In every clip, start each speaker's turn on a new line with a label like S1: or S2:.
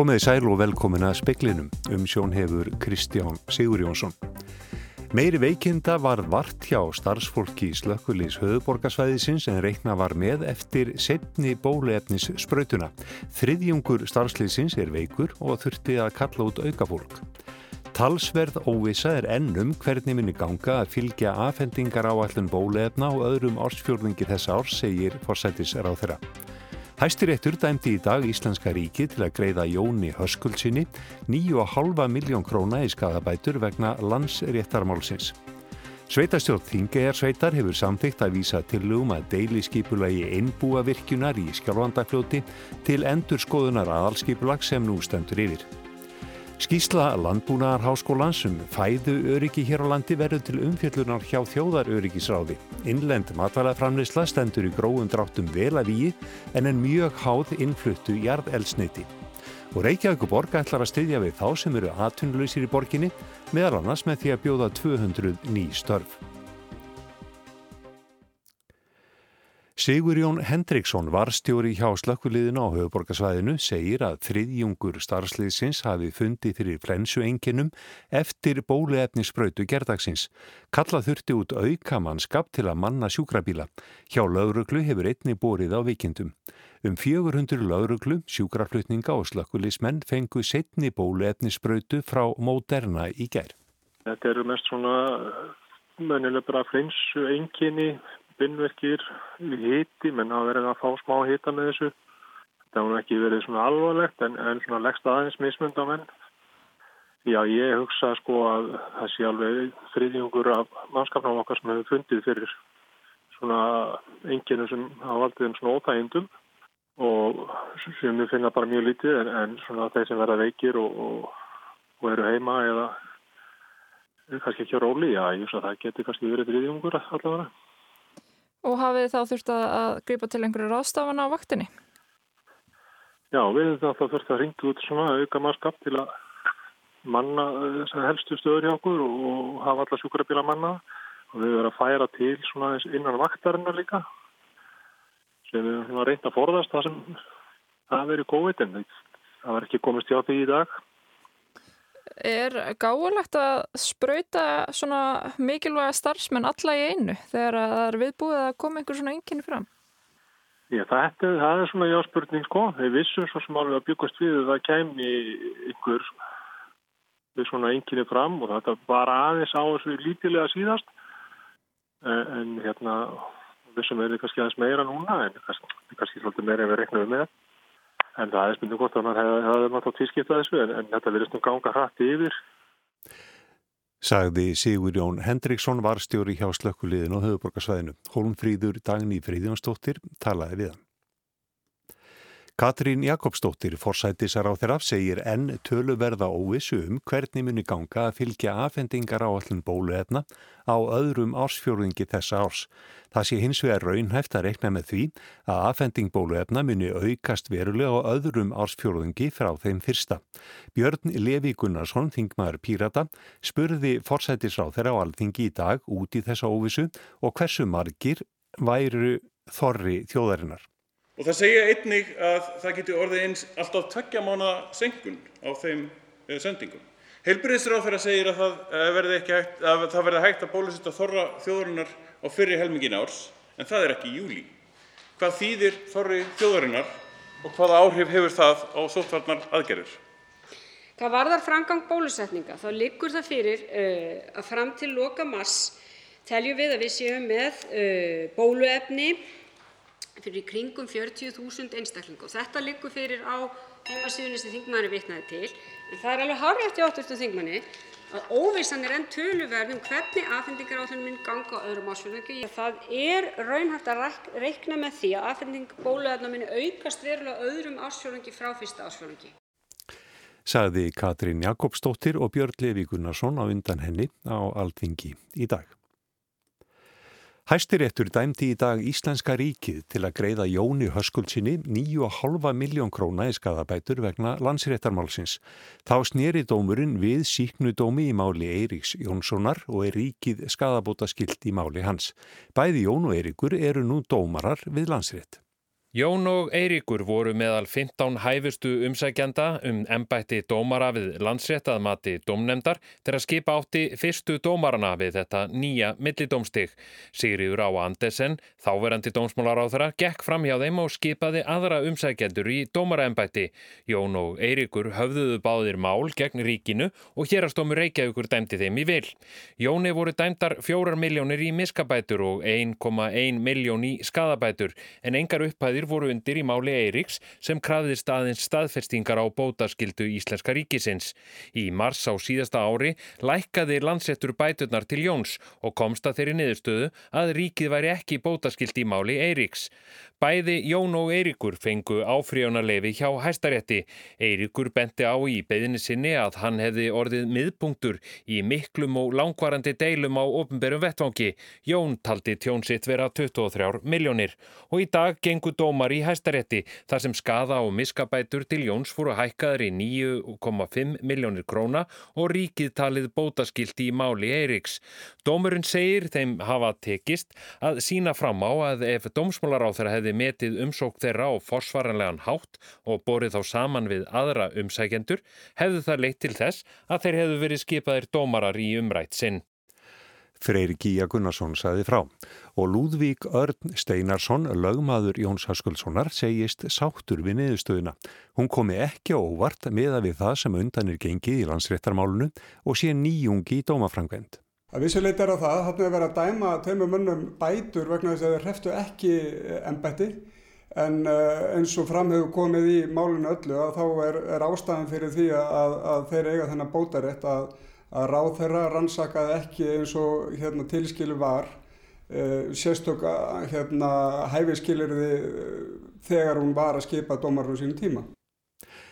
S1: Komiði sæl og velkomin að speklinum um sjón hefur Kristján Sigur Jónsson. Meiri veikinda var vart hjá starfsfólki í slökkulís höfuborgarsvæðisins en reikna var með eftir setni bóluefnis sprautuna. Þriðjungur starfslýsins er veikur og þurfti að kalla út aukafólk. Talsverð óvisa er ennum hvernig minni ganga að fylgja afhendingar á allun bóluefna og öðrum ársfjörðingi þess árs, segir forsættis ráð þeirra. Hæstiréttur dæmdi í dag Íslenska ríki til að greiða Jóni Höskuldsinni 9,5 miljón króna í skadabætur vegna landsréttarmálsins. Sveitastjórn Þingegar sveitar hefur samþygt að vísa til lúm að deilisskipulagi einbúa virkjunar í skjálfandafljóti til endur skoðunar aðalskipulag sem nú stendur yfir. Skísla landbúnaðarháskólans um fæðu öryggi hér á landi verður til umfjöllunar hjá þjóðaröryggisráði. Innlend matalaframleysla stendur í gróðum dráttum vel að víi en en mjög háð innfluttu jarðelsneiti. Og Reykjavík borg ætlar að styðja við þá sem eru aðtunlausir í borginni meðal annars með því að bjóða 200 ný störf. Sigurjón Hendriksson varstjóri hjá slökkuliðinu á höfuborgarsvæðinu segir að þriðjungur starfsliðsins hafi fundið fyrir flensuenginum eftir bóluefnisbrautu gerdagsins. Kalla þurfti út aukamannskap til að manna sjúkrabíla. Hjá lauruglu hefur einni bórið á vikindum. Um 400 lauruglu, sjúkraflutninga og slökkuliðsmenn fengu setni bóluefnisbrautu frá Moderna í gær.
S2: Þetta eru mest svona mennilega bara flensuenginni spinnverkir í hiti, menn hafa verið að fá smá hita með þessu. Það hefur ekki verið svona alvarlegt en, en svona leggst aðeins mismund á menn. Já, ég hugsa sko að það sé alveg friðjungur af mannskapnum okkar sem hefur fundið fyrir svona enginu sem hafa valdið um svona ótægindum og sem við finna bara mjög lítið en, en svona þeir sem verða veikir og, og, og eru heima eða kannski ekki á róli, já, ég hugsa að það getur kannski verið friðjungur allavega.
S3: Og hafið þá þurft að gripa til einhverju ráðstafana á vaktinni?
S2: Já, við hefum þá þurft að ringa út svona auka mannskap til að manna þessar helstu stöður hjá okkur og hafa alla sjúkrabíla manna og við verðum að færa til svona innan vaktarinnar líka sem við hefum reynd að forðast það sem það verið COVID en það var ekki komist hjá því í dag.
S3: Er gáðulegt að spröyta svona mikilvæga starfsmenn alla í einu þegar það er viðbúið að koma einhver svona enginni fram?
S2: Já, það, það er svona jáspurning sko. Þeir vissum svo sem alveg að byggast við að það kemi einhver við svona enginni fram og þetta var aðeins á þessu lítilega síðast en hérna vissum við kannski aðeins meira núna en kannski, kannski svolítið meira en við reknaðum með en það er spilnum gott að hann hefði náttúrulega tískiptað þessu en, en þetta verðist nú ganga hrætti yfir.
S1: Sagði Sigur Jón Hendriksson varstjóri hjá slökkuliðin og höfuborgarsvæðinu. Hólmfríður Dagný Fríðjónsdóttir talaði við hann. Katrín Jakobsdóttir, forsættisar á þeirra, segir enn töluverða óvissu um hvernig muni ganga að fylgja afhendingar á allin bóluefna á öðrum ársfjörðingi þessa árs. Það sé hins vegar raunhæft að reikna með því að afhending bóluefna muni aukast verulega á öðrum ársfjörðingi frá þeim fyrsta. Björn Levi Gunnarsson, þingmaður Pírata, spurði forsættisar á þeirra á alþingi í dag út í þessa óvissu og hversu margir væru þorri þjóðarinnar.
S4: Og það segja einnig að það geti orðið eins alltaf tveggja mána senkun á þeim eh, sendingum. Heilbyrðisráð þeirra segir að það eh, verði, hægt, að það verði hægt að bólusetta þorra þjóðarinnar á fyrri helmingin árs, en það er ekki í júli. Hvað þýðir þorri þjóðarinnar og hvaða áhrif hefur það á sóttvarnar aðgerður?
S5: Hvað varðar framgang bólusetninga þá liggur það fyrir uh, að fram til loka mars teljum við að við séum með uh, bóluefni fyrir í kringum 40.000 einstaklinga og þetta liggur fyrir á heimasíðunni sem þingmaðurinn vitnaði til. En það er alveg hárrétt hjá hv. þingmanni að óvissan er enn töluverð um hvernig afhendingaráætlunin mun ganga á öðrum ársfjórðungi. Það er raunhæft að reikna með því að afhending bóluefna muni aukast verulega öðrum ársfjórðungi frá fyrsta ársfjórðungi.
S1: Sagði Katrín Jakobsdóttir og Björn Levi Gunnarsson á undan henni á Alþingi í dag. Hæstiréttur dæmdi í dag Íslenska ríkið til að greiða Jóni Höskuldsinni 9,5 miljón króna í skadabætur vegna landsréttarmálsins. Þá snýri dómurinn við síknudómi í máli Eiríks Jónssonar og er ríkið skadabóta skilt í máli hans. Bæði Jón og Eiríkur eru nú dómarar við landsrétt.
S6: Jón og Eiríkur voru meðal 15 hæfustu umsækjanda um ennbætti dómara við landsréttaðmati dómnemdar þegar skipa átti fyrstu dómarana við þetta nýja millidómstig. Sigriður á Andesen, þáverandi dómsmálaráðara, gekk fram hjá þeim og skipaði aðra umsækjendur í dómaraennbætti. Jón og Eiríkur höfðuðu báðir mál gegn ríkinu og hérastómur Reykjavíkur dæmdi þeim í vil. Jóni voru dæmdar 4 miljónir í miskabætur og 1,1 miljón í skadabætur en engar upphæði Ákvæðir voru undir í máli Eiríks sem krafði staðins staðfestingar á bótaskildu Íslenska ríkisins. Í mars á síðasta ári lækkaði landsettur bæturnar til Jóns og komst að þeirri niðurstöðu að ríkið væri ekki bótaskild í máli Eiríks. Bæði Jón og Eiríkur fengu áfríjónarleifi hjá hæstarétti. Eiríkur benti á í beðinni sinni að hann hefði orðið miðpunktur í miklum og langvarandi deilum á ofnberum vettvangi. Jón taldi tjónsitt vera 23 miljónir og í dag gengur dómar í hæstarétti þar sem skada og miskabætur til Jóns fóru hækkaður í 9,5 miljónir króna og ríkið talið bótaskildi í máli Eiríks. Dómurinn segir þeim hafa tekist að sína fram á að ef dómsmálaráþara hefði metið umsók þeirra á forsvaranlegan hátt og borið þá saman við aðra umsækjendur, hefðu það leitt til þess að þeir hefðu verið skipaðir dómarar í umrætt sinn.
S1: Freyri Gíja Gunnarsson saði frá og Lúðvík Örn Steinarsson, lögmaður Jóns Haskulssonar, segist sáttur við niðurstöðuna. Hún komi ekki óvart meða við það sem undan er gengið í landsréttarmálunu og sé nýjungi í dómafrangvend.
S7: Að vissuleit er á það, þannig að vera að dæma tveimur munnum bætur vegna þess að þeir hreftu ekki ennbætti en uh, eins og fram hefur komið í málinu öllu að þá er, er ástæðan fyrir því að, að þeir eiga þennan bótarétt að, að ráð þeirra rannsakað ekki eins og hérna, tilskilu var uh, sérstök hérna, hæfiskilirði uh, þegar hún var að skipa dómarinn sínum tíma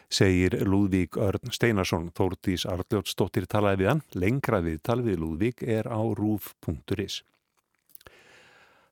S1: segir Lúðvík Örn Steinarsson. Þórtís Arljótsdóttir talaði við hann. Lengra við talvið Lúðvík er á rúf.is.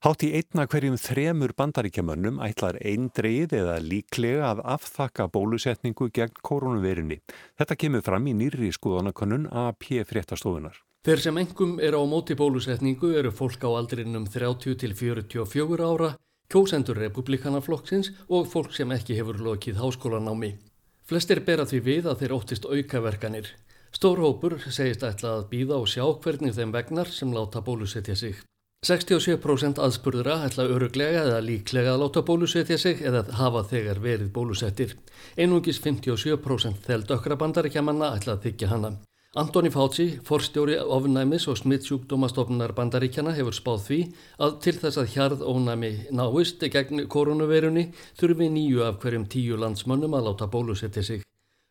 S1: Hátt í einna hverjum þremur bandaríkjamönnum ætlar einn dreið eða líklega að afþakka bólusetningu gegn koronavirinni. Þetta kemur fram í nýri skoðanakönnun AP fréttastofunar.
S8: Þeir sem engum eru á móti bólusetningu eru fólk á aldrinum 30 til 44 ára, kjósendur republikanaflokksins og fólk sem ekki hefur lokið háskólanámi. Flestir bera því við að þeir óttist aukaverkanir. Stór hópur segist ætla að býða og sjá hvernig þeim vegnar sem láta bólusetja sig. 67% aðspurðura ætla öruglega eða líklega að láta bólusetja sig eða hafa þegar verið bólusettir. Einungis 57% þeld ökra bandaríkjamanna ætla að þykja hana. Antoni Fauci, forstjóri ofnæmis og smittsjúkdómastofnunar bandaríkjana hefur spáð því að til þess að hjarð ónæmi náist gegn koronavirunni þurfi nýju af hverjum tíu landsmönnum að láta bólusetja sig.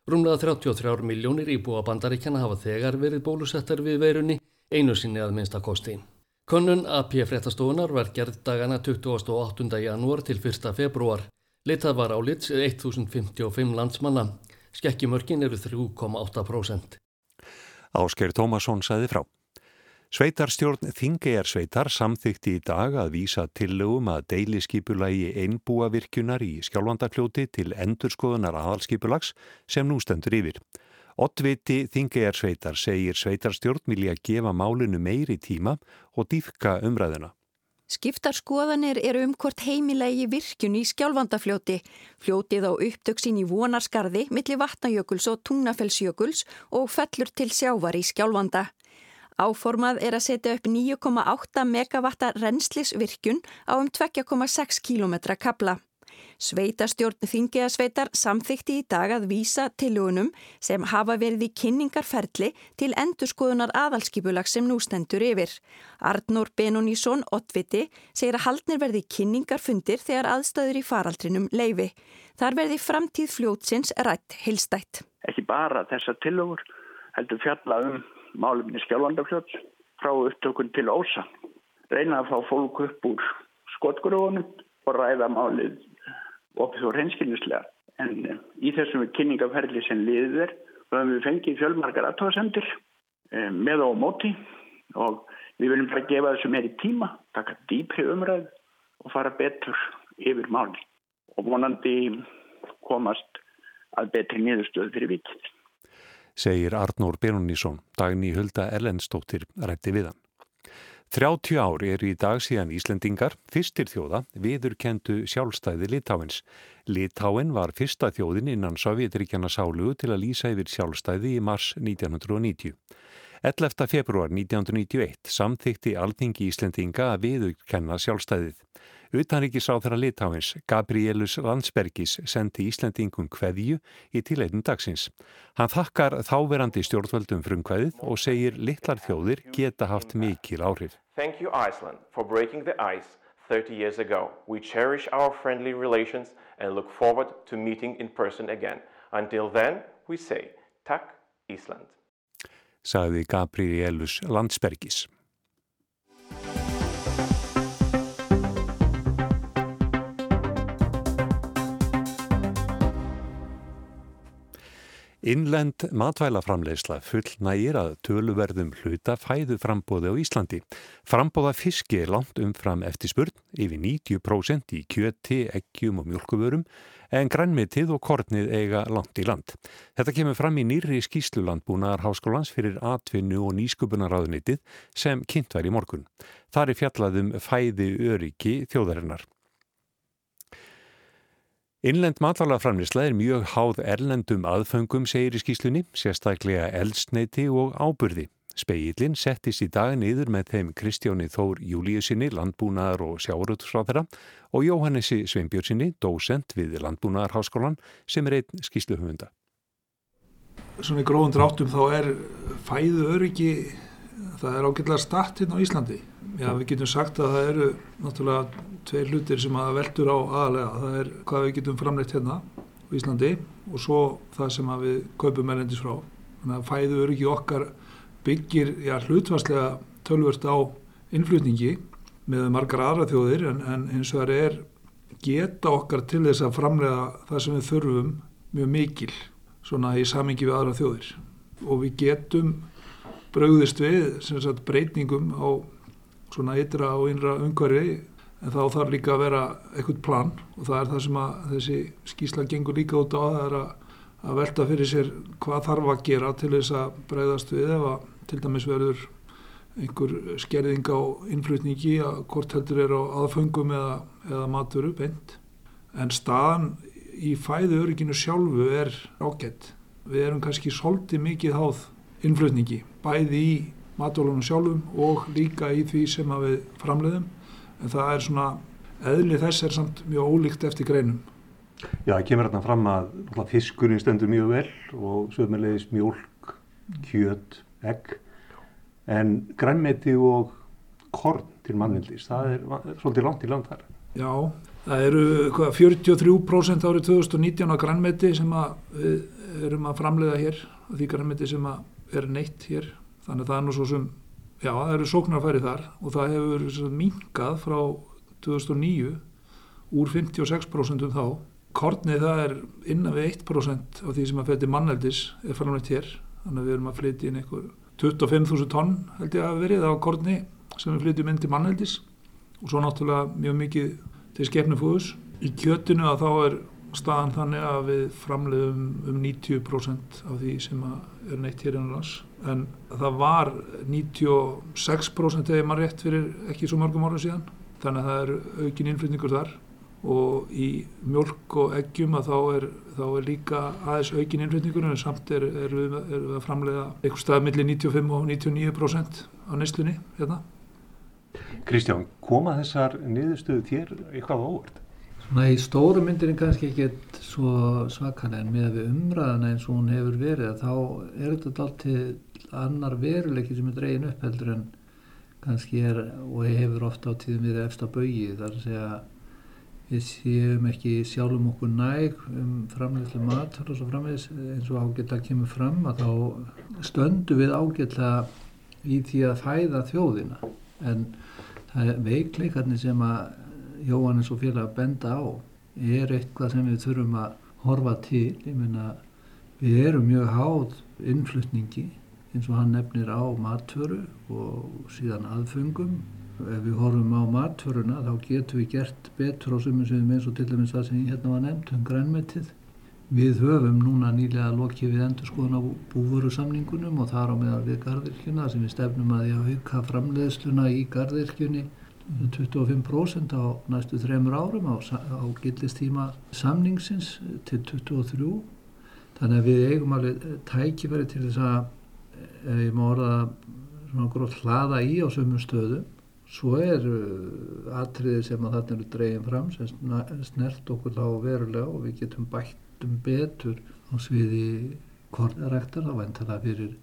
S8: Rúmlega 33 miljónir íbúa bandaríkjana hafa þegar verið bólusettar við verunni, einu sinni að minnsta kosti. Könnun AP fréttastofunar var gerð dagana 28. janúar til 1. februar. Litað var á lits 1055 landsmanna. Skekkjumörkin eru 3,8%.
S1: Ásker Tómasson sæði frá. Sveitarstjórn Þingeyjarsveitar samþykti í dag að vísa tillögum að deiliskipulagi einbúavirkjunar í skjálfandafljóti til endurskoðunar aðalskipulags sem nú stendur yfir. Ottviti Þingeyjarsveitar segir sveitarstjórn vilja gefa málinu meiri tíma og dýfka umræðuna.
S9: Skiptarskoðanir eru um hvort heimilegi virkjun í skjálfandafljóti. Fljótið á upptöksin í vonarskarði millir vatnajökuls og tungnafellsjökuls og fellur til sjávar í skjálfanda. Áformað er að setja upp 9,8 megavatta reynslisvirkjun á um 2,6 km kabla. Sveitastjórn Þingiðasveitar samþykti í dag að vísa tilugunum sem hafa verið í kynningarferli til endurskoðunar aðalskipulag sem nú stendur yfir. Arnór Benonísson, Ottviti, segir að haldnir verði kynningarfundir þegar aðstæður í faraldrinum leifi. Þar verði framtíð fljótsins rætt heilstætt.
S10: Ekki bara þessar tilugur heldur fjalla um málumni skjálfandafljóts frá upptökun til ósa. Reyna að fá fólk upp úr skotgrónum og ræða málið og reynskilnislega. En eh, í þessum kynningaferli sem liðið er, þá hefum við fengið fjölmarkar aðtóðasendir eh, með og móti og við viljum bara gefa þessu meiri tíma, taka dýpri umræð og fara betur yfir máli og vonandi komast að betri niðurstöðu fyrir vikið.
S1: Segir Arnór Berunísson, dagni Hulda Erlendstóttir rætti við hann. 30 ár er í dag síðan Íslendingar, fyrstir þjóða, viðurkendu sjálfstæði Litáins. Litáin var fyrsta þjóðin innan Sovjetríkjana sálu til að lýsa yfir sjálfstæði í mars 1990. 11. februar 1991 samþykti Alþingi Íslendinga að viðurkenna sjálfstæðið. Utanríkisáþara Litáins, Gabrielus Landsbergis, sendi Íslandingum kveðju í tileitin dagsins. Hann þakkar þáverandi stjórnvöldum frumkvæðið og segir litlar þjóðir geta haft mikil áhrif.
S11: Thank you Iceland for breaking the ice 30 years ago. We cherish our friendly relations and look forward to meeting in person again. Until then, we say, takk Ísland.
S1: Sagði Gabrielus Landsbergis. Innlend matvælaframleysla fullnægir að töluverðum hluta fæðu frambóði á Íslandi. Frambóða fiski er langt umfram eftir spurn, yfir 90% í kjöti, eggjum og mjölkuvörum, en grænmitið og kornið eiga langt í land. Þetta kemur fram í nýri skýslulandbúnaðar háskólans fyrir atvinnu og nýskupunarraðunitið sem kynnt var í morgun. Það er fjallaðum fæði öryggi þjóðarinnar. Innlend matalaframlisla er mjög háð erlendum aðföngum, segir í skýslunni, sérstaklega eldsneiti og áburði. Speillin settist í dag niður með þeim Kristjáni Þór Júliusinni, landbúnaðar og sjáurútsráðara og Jóhannesi Sveinbjörnsinni, dósent við Landbúnaðarháskólan, sem er einn skýsluhumunda.
S12: Svona í gróðum dráttum þá er fæðu öryggi, það er ágætlega start hérna á Íslandi. Já, við getum sagt að það eru náttúrulega tveir hlutir sem að veldur á aðalega. Það er hvað við getum framleitt hérna á Íslandi og svo það sem við kaupum erlendis frá. Þannig að fæðu öryggi okkar byggir já, hlutvarslega tölvört á innflutningi með margar aðra þjóðir en, en eins og það er geta okkar til þess að framlega það sem við þurfum mjög mikil svona í samingi við aðra þjóðir og við getum brauðist við sagt, breytningum á svona ytra og innra umhverfi en þá þarf líka að vera eitthvað plan. Og það er það sem að þessi skísla gengur líka út á það er að, velta fyrir sér hvað þarf að gera til þess að breyðast við ef að til dæmis verður einhver skerðing á innflutningi að hvort heldur er á aðföngum eða, eða maturu beint. En staðan í fæðu örygginu sjálfu er ágætt við erum kannski svolítið mikið háð innflutningi bæði í matvælunum sjálfum og líka í því sem við framleiðum en það er svona, eðli þess er samt mjög ólíkt eftir greinum.
S1: Já, það kemur hérna fram að fiskurinn stendur mjög vel og sögumleðis mjölk, kjöt, egg en grænmeti og korn til mannvildis, það er, er svolítið langt í land þar.
S12: Já, það eru hvað, 43% árið 2019 á grænmeti sem við erum að framleiða hér, því grænmeti sem er neitt hér þannig að það er nú svo sem já það eru sóknarfæri þar og það hefur minkað frá 2009 úr 56% þá. Kornið það er innan við 1% af því sem að fætti manneldis er framleitt hér. Þannig að við erum að flytja inn einhver 25.000 tonn held ég að verið á korni sem við flytjum inn til manneldis. Og svo náttúrulega mjög mikið til skefnufúðus í kjötinu að þá er staðan þannig að við framleiðum um 90% af því sem er neitt hér innanlands en það var 96% eða maður rétt fyrir ekki svo mörgum ára síðan þannig að það er aukin innflytningur þar og í mjölk og eggjum að þá er, þá er líka aðeins aukin innflytningur en samt er, er, við, við að framleiða eitthvað stað millir 95 og 99% á neslunni hérna.
S1: Kristján, koma þessar niðurstöðu þér eitthvað óvert?
S13: Svona í stóru myndinni kannski ekki svo svakalega en með við umræðana eins og hún hefur verið þá er þetta alltaf annar veruleiki sem er dregin upp heldur en kannski er og hefur ofta á tíðum við eftir að bauði þar að segja við séum ekki sjálfum okkur næg um framleyslu matur og svo framleys eins og ágætlega kemur fram að þá stöndu við ágætlega í því að fæða þjóðina. En það er veikleikarnir sem að Jóhannes og félag að benda á er eitthvað sem við þurfum að horfa til, ég meina við erum mjög háð innflutningi eins og hann nefnir á matföru og síðan aðfungum ef við horfum á matföruna þá getum við gert betur á sumum sem eins og til dæmis það sem hérna var nefnt um grænmetið. Við höfum núna nýlega lokið við endur skoðun á búvöru samningunum og þar á meðal við gardirkjuna sem við stefnum að ég hafa auka framleiðsluna í gardirkjunni 25% á næstu þremur árum á, á gildistíma samningsins til 23. Þannig að við eigum alveg tækifæri til þess að, ef ég má orða svona grótt hlaða í á sömum stöðum, svo er atriði sem að þarna eru dregin fram sem snert okkur þá verulega og við getum bætt um betur á sviði kornarektar þá væntalega fyrir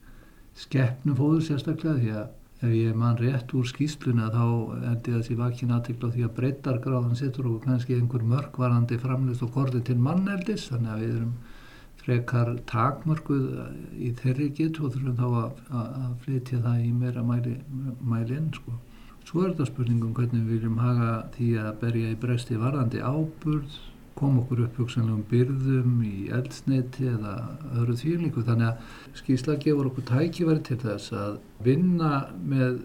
S13: skeppnufóður sérstaklega því að ef ég man rétt úr skýsluna þá endi þessi vakin aðtikla því að breytargráðan sittur og kannski einhver mörgvarandi framlist og korði til manneldis þannig að við erum frekar takmörguð í þeirri getu og þurfum þá að, að, að flytja það í meira mæli, mæli inn sko. Svo er þetta spurningum hvernig við viljum haga því að berja í bresti varandi áburð kom okkur upp hugsanlegum byrðum í eldsneiti eða öðru þýrlingu þannig að skýrsla gefur okkur tækifæri til þess að vinna með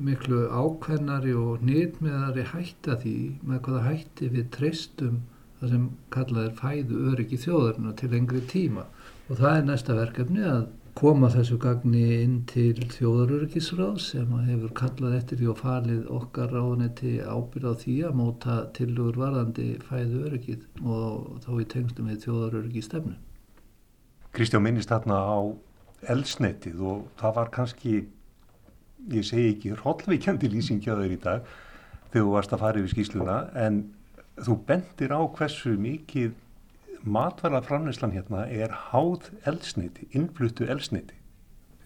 S13: miklu ákveðnari og nýtmiðari hætta því með hvaða hætti við treystum það sem kallaðir fæðu öryggi þjóðarinn til lengri tíma. Og það er næsta verkefni að koma þessu gagni inn til þjóðaröryggisráð sem hefur kallað eftir því og falið okkar ráðanetti ábyrð á því að móta tilugur varðandi fæðu öryggið og þá í tengstum við þjóðaröryggistefnu.
S1: Kristján minnist þarna á elsnettið og það var kannski, ég segi ekki, hróllvíkjandi lýsingjaður í dag þegar þú varst að fara yfir skýsluna en þú bendir á hversu mikið matvælaframleyslan hérna er háð elsniti, innfluttu elsniti.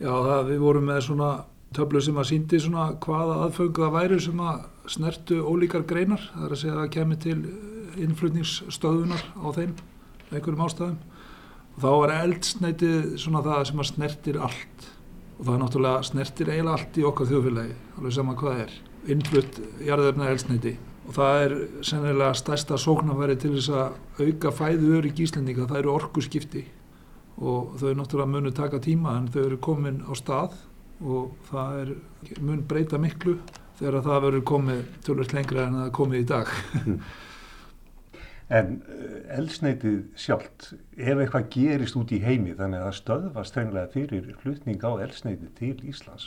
S12: Já, það, við vorum með svona töflu sem að síndi svona hvaða aðföngu það væri sem að snertu ólíkar greinar, það er að segja að það kemur til innflutningsstöðunar á þeim, einhverjum ástæðum. Og þá er eldsneitið svona það sem að snertir allt og það er náttúrulega snertir eiginlega allt í okkar þjóðfélagi, alveg sama hvað er, innflutt jarðefna eldsneiti og það er sennilega stærsta sóknarfæri til þess að auka fæðu örygg íslendinga, það eru orgu skipti og þau náttúrulega munu taka tíma en þau eru komin á stað og það er, mun breyta miklu þegar það verður komið tölvöld lengra en það komið í dag.
S1: En elsneitið sjálft, ef eitthvað gerist út í heimi þannig að það stöðvast þennilega fyrir hlutning á elsneitið til Íslands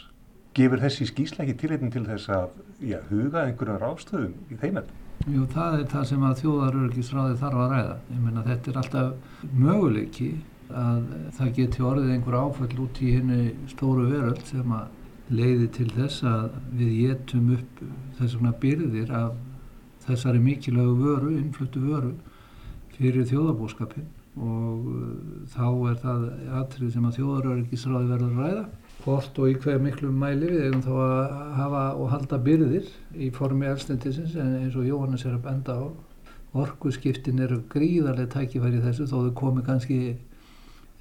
S1: gefur þessi skýsla ekki tilhættin til þess að já, huga einhverjum rástöðum í þeimend?
S13: Jú, það er það sem að þjóðarörgisráði þarf að ræða. Ég menna þetta er alltaf möguleiki að það geti orðið einhver áfæll út í henni stóru veröld sem að leiði til þess að við getum upp þess vegna byrðir af þessari mikilvægu vöru, innfluttu vöru fyrir þjóðarbóskapin og uh, þá er það atrið sem að þjóðarörgisráði verður að ræða hvort og í hver miklu mæli við erum þá að hafa og halda byrðir í formi elstendisins en eins og Jóhannes er að benda á orguskiptin eru gríðarlega tækifæri þessu þó þau komi kannski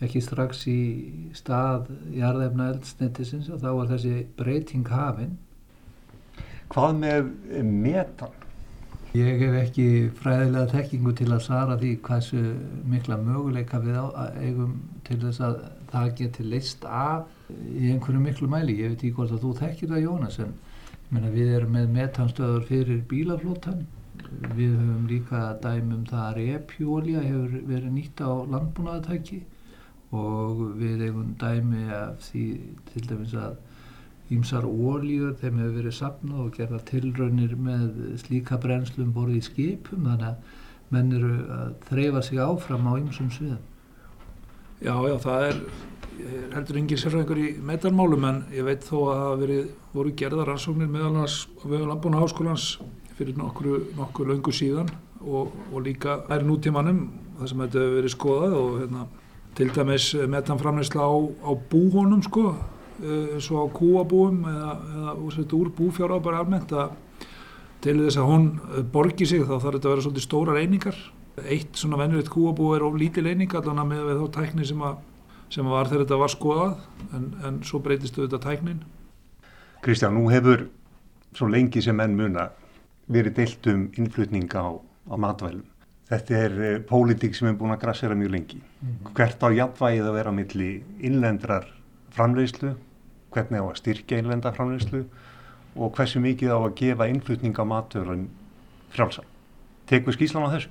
S13: ekki strax í stað jarðefna elstendisins og þá er þessi breyting hafinn
S1: Hvað með metan?
S13: Ég hef ekki fræðilega tekkingu til að svara því hversu mikla möguleika við eigum til þess að það geti leist af í einhverju miklu mæli. Ég veit ekki hvort að þú þekkir það Jónas en menna, við erum með metanstöður fyrir bílaflótan. Við höfum líka dæmum það að repjólja hefur verið nýtt á landbúnaðatæki og við eigum dæmi af því til dæmis að Ímsar ólíur, þeim hefur verið sapnað og gerða tilraunir með slíka brennslum borðið í skipum þannig að menn eru að þreyfa sig áfram á ymsum sviðum.
S12: Já, já, það er, heldur yngir sérfræðingur í metanmálum en ég veit þó að það verið, voru gerða rannsóknir meðal annars á vegu Lambúna Háskólans fyrir nokkru, nokkru löngu síðan og, og líka er nútímanum það sem þetta hefur verið skoðað og hérna, til dæmis metanframleysla á, á búhónum sko eins og á kúabúum eða, eða úr búfjára bara almennt að til þess að hún borgi sig þá þarf þetta að vera svolítið stóra reyningar eitt svona venjulegt kúabú er of lítið reyning allan að með þá tækni sem, sem var þegar þetta var skoðað en, en svo breytistu þetta tæknin
S1: Kristján, nú hefur svo lengi sem enn muna verið deilt um innflutning á, á matvælum Þetta er uh, pólitík sem er búin að grassera mjög lengi. Mm -hmm. Hvert á jafnvægið að vera milli innlendrar framleiðslu hvernig á að styrkja einlenda framleyslu og hversu mikið á að gefa innflutning á maturinn frjálsa. Tekur skýslan á þessu?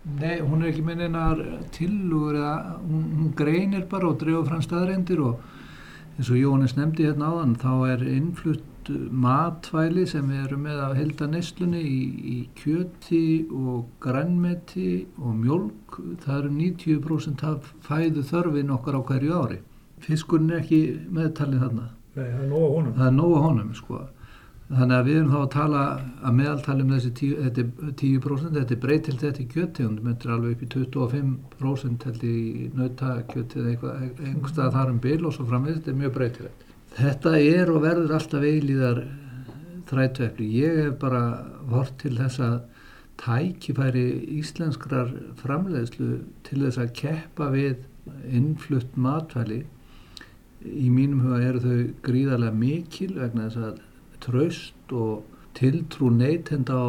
S13: Nei, hún er ekki með einar tilugur eða hún, hún greinir bara og drefur fram staðreindir og eins og Jóhannes nefndi hérna áðan þá er innflutt matvæli sem við erum með að helda neslunni í, í kjöti og grænmeti og mjölk það eru 90% af fæðu þörfin okkar á hverju ári. Fiskurinn er ekki meðtalið þarna.
S12: Nei, það er nóga honum.
S13: Það er nóga honum sko Þannig að við erum þá að tala að meðaltali um þessi 10%, þetta er 10%, þetta er breytilt þetta í kjöttegundum, þetta er alveg upp í 25% held í nautakjöti eða einhverstað þar um bil og svo framvegð, þetta er mjög breytilegt. Þetta er og verður alltaf eilíðar þrætveifli. Ég hef bara hort til þessa tækifæri íslenskrar framleiðslu til þess að keppa við innflutt matvæli. Í mínum huga eru þau gríðarlega mikil vegna þess að traust og tiltrú neytenda á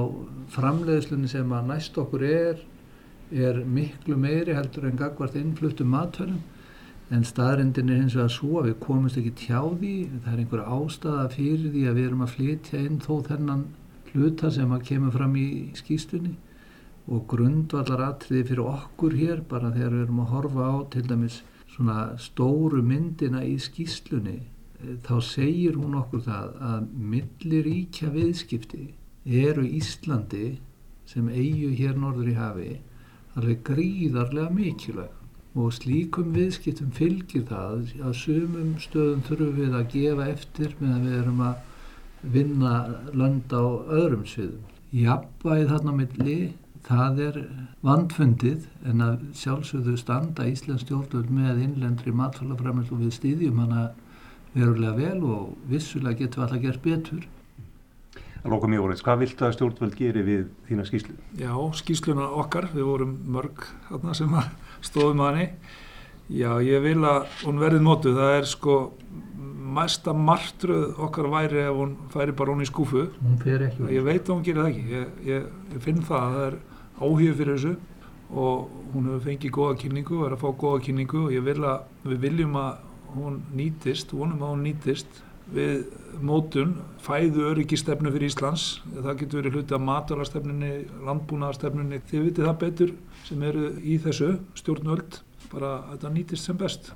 S13: framleiðslunni sem að næst okkur er er miklu meiri heldur en gagvart innfluttum matverðum en staðrindin er hins vegar svo að við komumst ekki tjá því. Það er einhver ástæða fyrir því að við erum að flytja inn þó þennan hluta sem að kemur fram í skýstunni og grundvallar atriði fyrir okkur hér bara þegar við erum að horfa á til dæmis svona stóru myndina í skýslunni þá segir hún okkur það að milliríkja viðskipti eru Íslandi sem eigu hér norður í hafi alveg gríðarlega mikilvæg og slíkum viðskiptum fylgir það að sumum stöðum þurfum við að gefa eftir meðan við erum að vinna lönd á öðrum sviðum. Jafnvægi þarna milli það er vandfundið en að sjálfsögðu standa Íslands stjórnvöld með innlendri matfælafræmil og við stýðjum hana verulega vel og vissulega getum við alltaf gert betur.
S1: Það lóka mjög orðins. Hvað viltu að stjórnvöld geri við þína skýslu?
S12: Já, skýsluna okkar, við vorum mörg þarna sem stóðum að henni. Já, ég vil að hún verði nótu. Það er sko mesta martruð okkar væri ef hún færi bara hún í skúfu.
S13: Hún fer ekki.
S12: Ég veit að hún gerir það ekki. Ég, ég, ég finn það að það er áhugð fyrir þessu og hún hefur fengið góða kynningu og er að fá góða kynningu og ég vil að við viljum að hún nýtist, vonum að hún nýtist við mótun fæðu öryggistefnu fyrir Íslands. Það getur verið hluti af matalastefnunni landbúnaðarstefnunni, þið vitið það betur sem eru í þessu stjórnvöld bara að þetta nýtist sem best.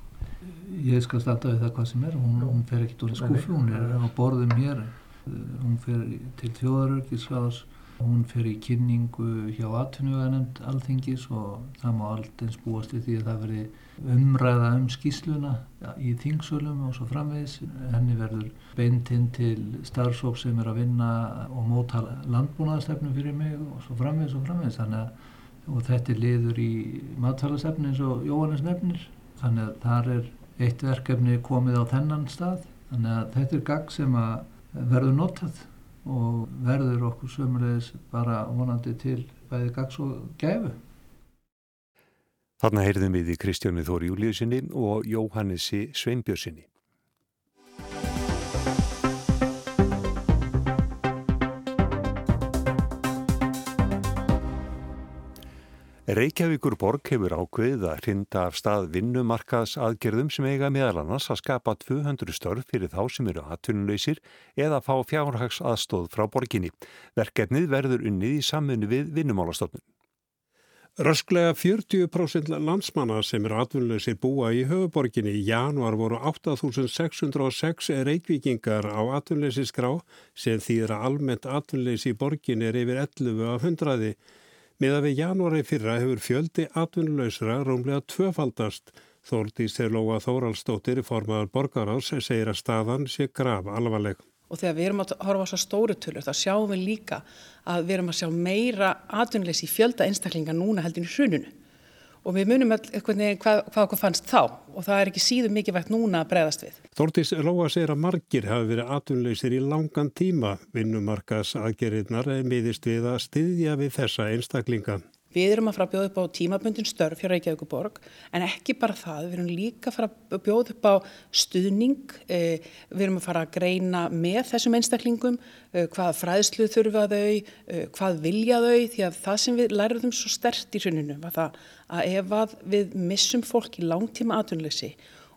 S13: Ég skal starta við það hvað sem er. Hún, hún fer ekkert úr skúfu, hún er á borðum hér. Hún fer til þjóðarörgisráðs Hún fer í kynningu hjá atvinnuganend alþingis og það má allt eins búast við því að það veri umræða um skýsluna í þingsölum og svo framvegis. Henni verður beintinn til starfsók sem er að vinna og móta landbúnaðastefnu fyrir mig og svo framvegis og framvegis. Þannig að þetta er liður í matfælasefni eins og Jóhannes nefnir. Þannig að þar er eitt verkefni komið á þennan stað. Þannig að þetta er gagg sem verður notað og verður okkur sömulegis bara vonandi til bæði gags og gæfu.
S1: Þarna heyrðum við í Kristjáni Þóri Júliusinni og Jóhannesi Sveinbjörnsinni. Reykjavíkur borg hefur ákveðið að hrinda af stað vinnumarkaðs aðgerðum sem eiga meðal annars að skapa 200 störf fyrir þá sem eru atvinnuleysir eða fá fjárhags aðstóð frá borginni. Verkefnið verður unnið í samfunni við vinnumálastofnun.
S14: Rösklega 40% landsmanna sem eru atvinnuleysir búa í höfuborginni í januar voru 8606 reykvíkingar á atvinnuleysinskrá sem þýðra almennt atvinnuleysi í borginni er yfir 11 af 100. Miða við janúari fyrra hefur fjöldi atvinnuleysra rómlega tvöfaldast. Þórdís er Lóa Þóraldstóttir í formaðar borgaráðs segir að staðan sé graf alvarleg.
S15: Og þegar við erum að horfa á svo stóru tölur þá sjáum við líka að við erum að sjá meira atvinnuleysi í fjölda einstaklinga núna heldin í hrununu. Og við munum eitthvað hvað, hvað okkur fannst þá og það er ekki síðan mikið vægt núna að bregðast við.
S14: Þórtís Lóa segir að margir hafi verið atvinnuleysir í langan tíma. Vinnumarkas aðgerðirnar miðist við að styðja við þessa einstaklinga.
S15: Við erum að fara að bjóða upp á tímabundin störf hjá Reykjavíkuborg en ekki bara það, við erum líka að fara að bjóða upp á stuðning, eh, við erum að fara að greina með þessum einstaklingum eh, hvað fræðslu þurfa þau, eh, hvað vilja þau því að það sem við lærum svo stert í hruninu var það að ef að við missum fólk í langtíma atvinnleysi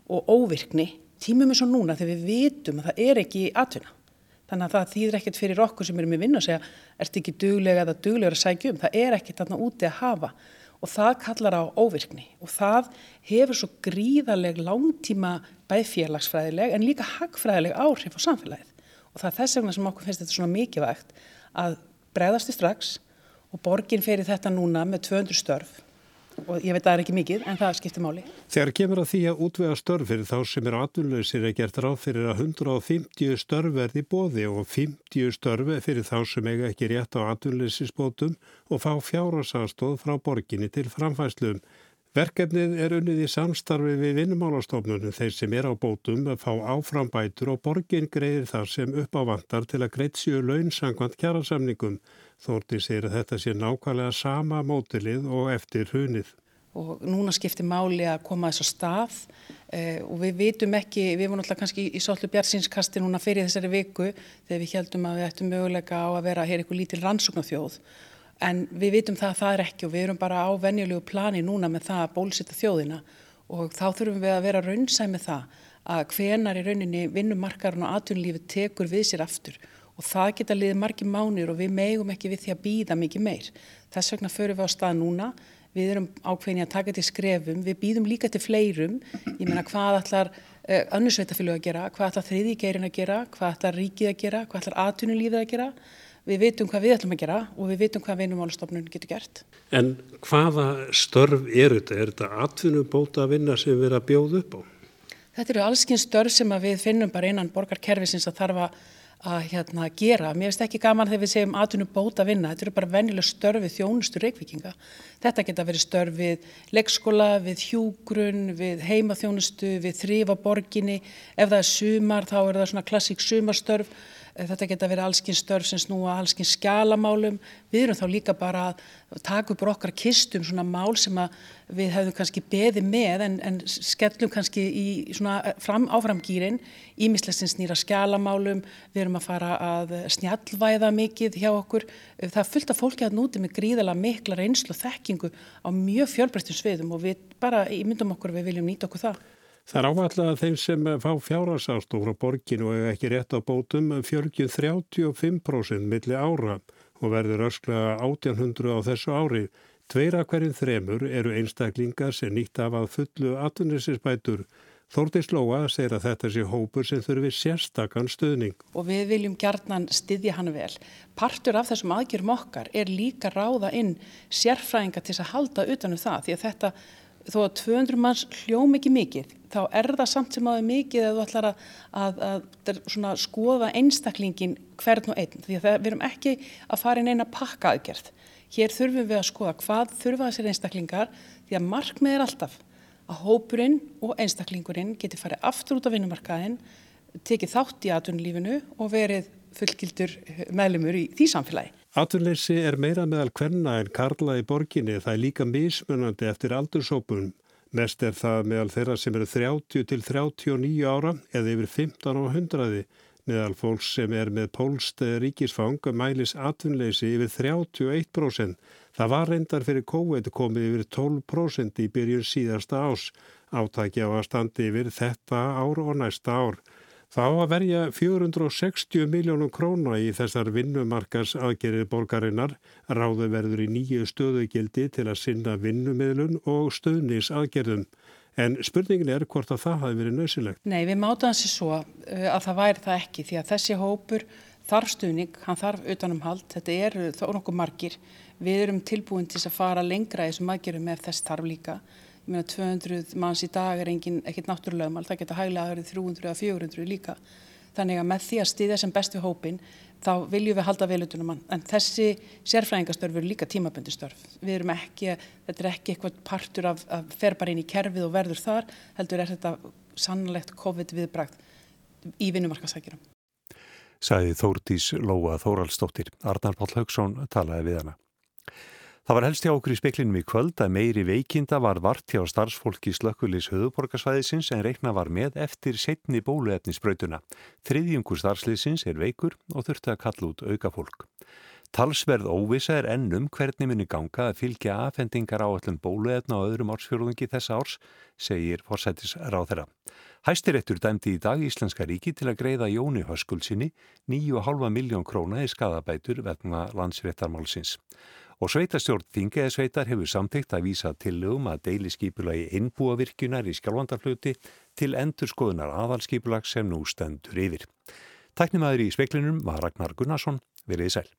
S15: og óvirkni, tímum eins og núna þegar við vitum að það er ekki atvinna Þannig að það þýðir ekkert fyrir okkur sem erum í vinnu að segja, ert ekki duglega eða duglegur að sækja um. Það er ekkert þarna úti að hafa. Og það kallar á óvirkni. Og það hefur svo gríðarleg langtíma bæð félagsfræðileg en líka hagfræðileg áhrif á samfélagið. Og það er þess vegna sem okkur finnst þetta svona mikilvægt að bregðast í strax og borgin fer í þetta núna með 200 störf og ég veit að það er ekki mikið en það skiptir máli.
S14: Þegar kemur að því að útvega störf fyrir þá sem er atvinnlausir er gert ráð fyrir að 150 störf verði bóði og 50 störf fyrir þá sem eiga ekki rétt á atvinnlausisbótum og fá fjárasastóð frá borginni til framfæsluum. Verkefnið er unnið í samstarfi við vinnumálastofnunum þeir sem er á bótum að fá áframbætur og borgin greiðir þar sem upp á vantar til að greitt séu launsangvand kjærasamningum. Þórti segir að þetta sé nákvæmlega sama mótilið og eftir hunið.
S15: Og núna skiptir máli að koma þess að stað eh, og við vitum ekki, við vorum alltaf kannski í svolítið bjartsinskasti núna fyrir þessari viku þegar við heldum að við ættum möguleika á að vera hér eitthvað lítil rannsóknarþjóð en við vitum það að það er ekki og við erum bara á venjulegu plani núna með það að bólusita þjóðina. Og þá þurfum við að vera raunsæð með það að hvenar í rauninni vinnumarkarinn og atvinnulífi tekur við sér aftur. Og það geta liðið margi mánir og við megum ekki við því að býða mikið meir. Þess vegna förum við á stað núna, við erum ákveðin að taka til skrefum, við býðum líka til fleirum, ég meina hvað ætlar uh, annursveitafélög að gera, hvað ætlar þriðíkeirin að gera, hvað ætlar ríkið að gera, hvað ætlar atvinnulífið að gera við vitum hvað við ætlum að gera og við vitum hvað vinumálastofnun getur gert.
S14: En hvaða störf er þetta? Er þetta atvinnubóta að vinna sem við erum að bjóða upp á?
S15: Þetta eru allskinn störf sem við finnum bara innan borgarkerfisins að þarf að hérna, gera. Mér finnst ekki gaman þegar við segjum atvinnubóta að vinna. Þetta eru bara vennileg störfið þjónustu reikvikinga. Þetta geta verið störfið leikskóla, við hjúgrun, við heimaþjónustu, við þrýfaborginni. Ef það er sumar þá er það svona klassík sumarstörf þetta geta verið allskins störf sem snúa allskins skjálamálum. Við erum þá líka bara að taka upp okkar kistum svona mál sem við hefðum kannski beði með en, en skellum kannski í svona eh, fram, áframgýrin ímislessin snýra skjálamálum. Við erum að fara að snjallvæða mikið hjá okkur. Eh, það er fullt af fólki að núti með gríðala mikla reynslu og þekkingu á mjög fjölbreyttum sviðum og við bara í myndum okkur við viljum nýta okkur það.
S14: Það er ávallega að þeim sem fá fjárhagsástof frá borginu og ekki rétt á bótum fjörgjum 35% milli ára og verður ösklega 1800 á þessu ári. Tveira hverjum þremur eru einstaklingar sem nýtt af að fullu atvinninsisbætur. Þórti Slóa segir að þetta sé hópur sem þurfi sérstakann stöðning.
S15: Og við viljum gjarnan styðja hann vel. Partur af þessum aðgjörum okkar er líka ráða inn sérfræðinga til að halda utanum það því að þetta þó að 200 manns hljóm ekki mikið þá er það samt sem aðeins mikið að þú ætlar að, að, að, skoða einstaklingin hvern og einn því að það, við erum ekki að fara inn eina pakka aðgerð. Hér þurfum við að skoða hvað þurfa þessir einstaklingar því að markmið er alltaf að hópurinn og einstaklingurinn geti farið aftur út af vinnumarkaðin, tekið þátt í atvinnulífinu og verið fullgildur meðlumur í því samfélagi.
S14: Atvinnleysi er meira meðal hverna en karla í borginni. Það er líka mismunandi eftir aldursópunum. Mest er það meðal þeirra sem eru 30 til 39 ára eða yfir 15 á hundraði. Meðal fólks sem er með pólst ríkisfang mælis atvinnleysi yfir 31%. Það var reyndar fyrir COVID komið yfir 12% í byrjun síðasta ás. Átækja á að standi yfir þetta ár og næsta ár. Þá að verja 460 miljónum króna í þessar vinnumarkars aðgerið borgarinnar ráðu verður í nýju stöðugildi til að sinna vinnumiðlun og stöðnis aðgerðum. En spurningin er hvort að það hafi verið nöðsilegt.
S15: Nei, við mátaðum sér svo uh, að það væri það ekki því að þessi hópur þarf stuðning, hann þarf utanum hald, þetta eru þó nokkuð margir. Við erum tilbúin til að fara lengra í þessum aðgerðum ef þess þarf líka meina 200 manns í dag er engin, ekkit náttúrulega það geta hæglega að verið 300 eða 400 líka. Þannig að með því að stiðja sem bestu hópin þá viljum við halda velutunum mann en þessi sérfræðingastörf eru líka tímaböndistörf við erum ekki, þetta er ekki eitthvað partur af, af fer bara inn í kerfið og verður þar heldur er þetta sannlegt COVID viðbrakt í vinnumarkasækjurum
S1: Sæði Þórtís Lóa Þóraldsdóttir Arnar Páll Haugsson talaði við hana Það var helst hjá okkur í speklinum í kvöld að meiri veikinda var vart hjá starfsfólki slökkulis höfuborgarsvæðisins en reikna var með eftir setni bóluefnisbrautuna. Þriðjungur starfsliðsins er veikur og þurfti að kalla út auka fólk. Talsverð óvisa er ennum hvernig minni ganga að fylgja aðfendingar á öllum bóluefna og öðrum ársfjörðungi þessa árs, segir forsættis ráð þeirra. Hæstirettur dæmdi í dag Íslenska ríki til að greiða Jóni Höskuldsinni 9,5 miljón króna í skadabætur vegna landsréttarmálsins og sveitastjórn Þingeðsveitar hefur samtíkt að vísa tillögum að deiliskypulagi innbúavirkjunar í skjálfandafluti til endurskoðunar aðalskypulag sem nú stendur yfir. Tæknimaður í speklinum var Ragnar Gunnarsson, verið sæl.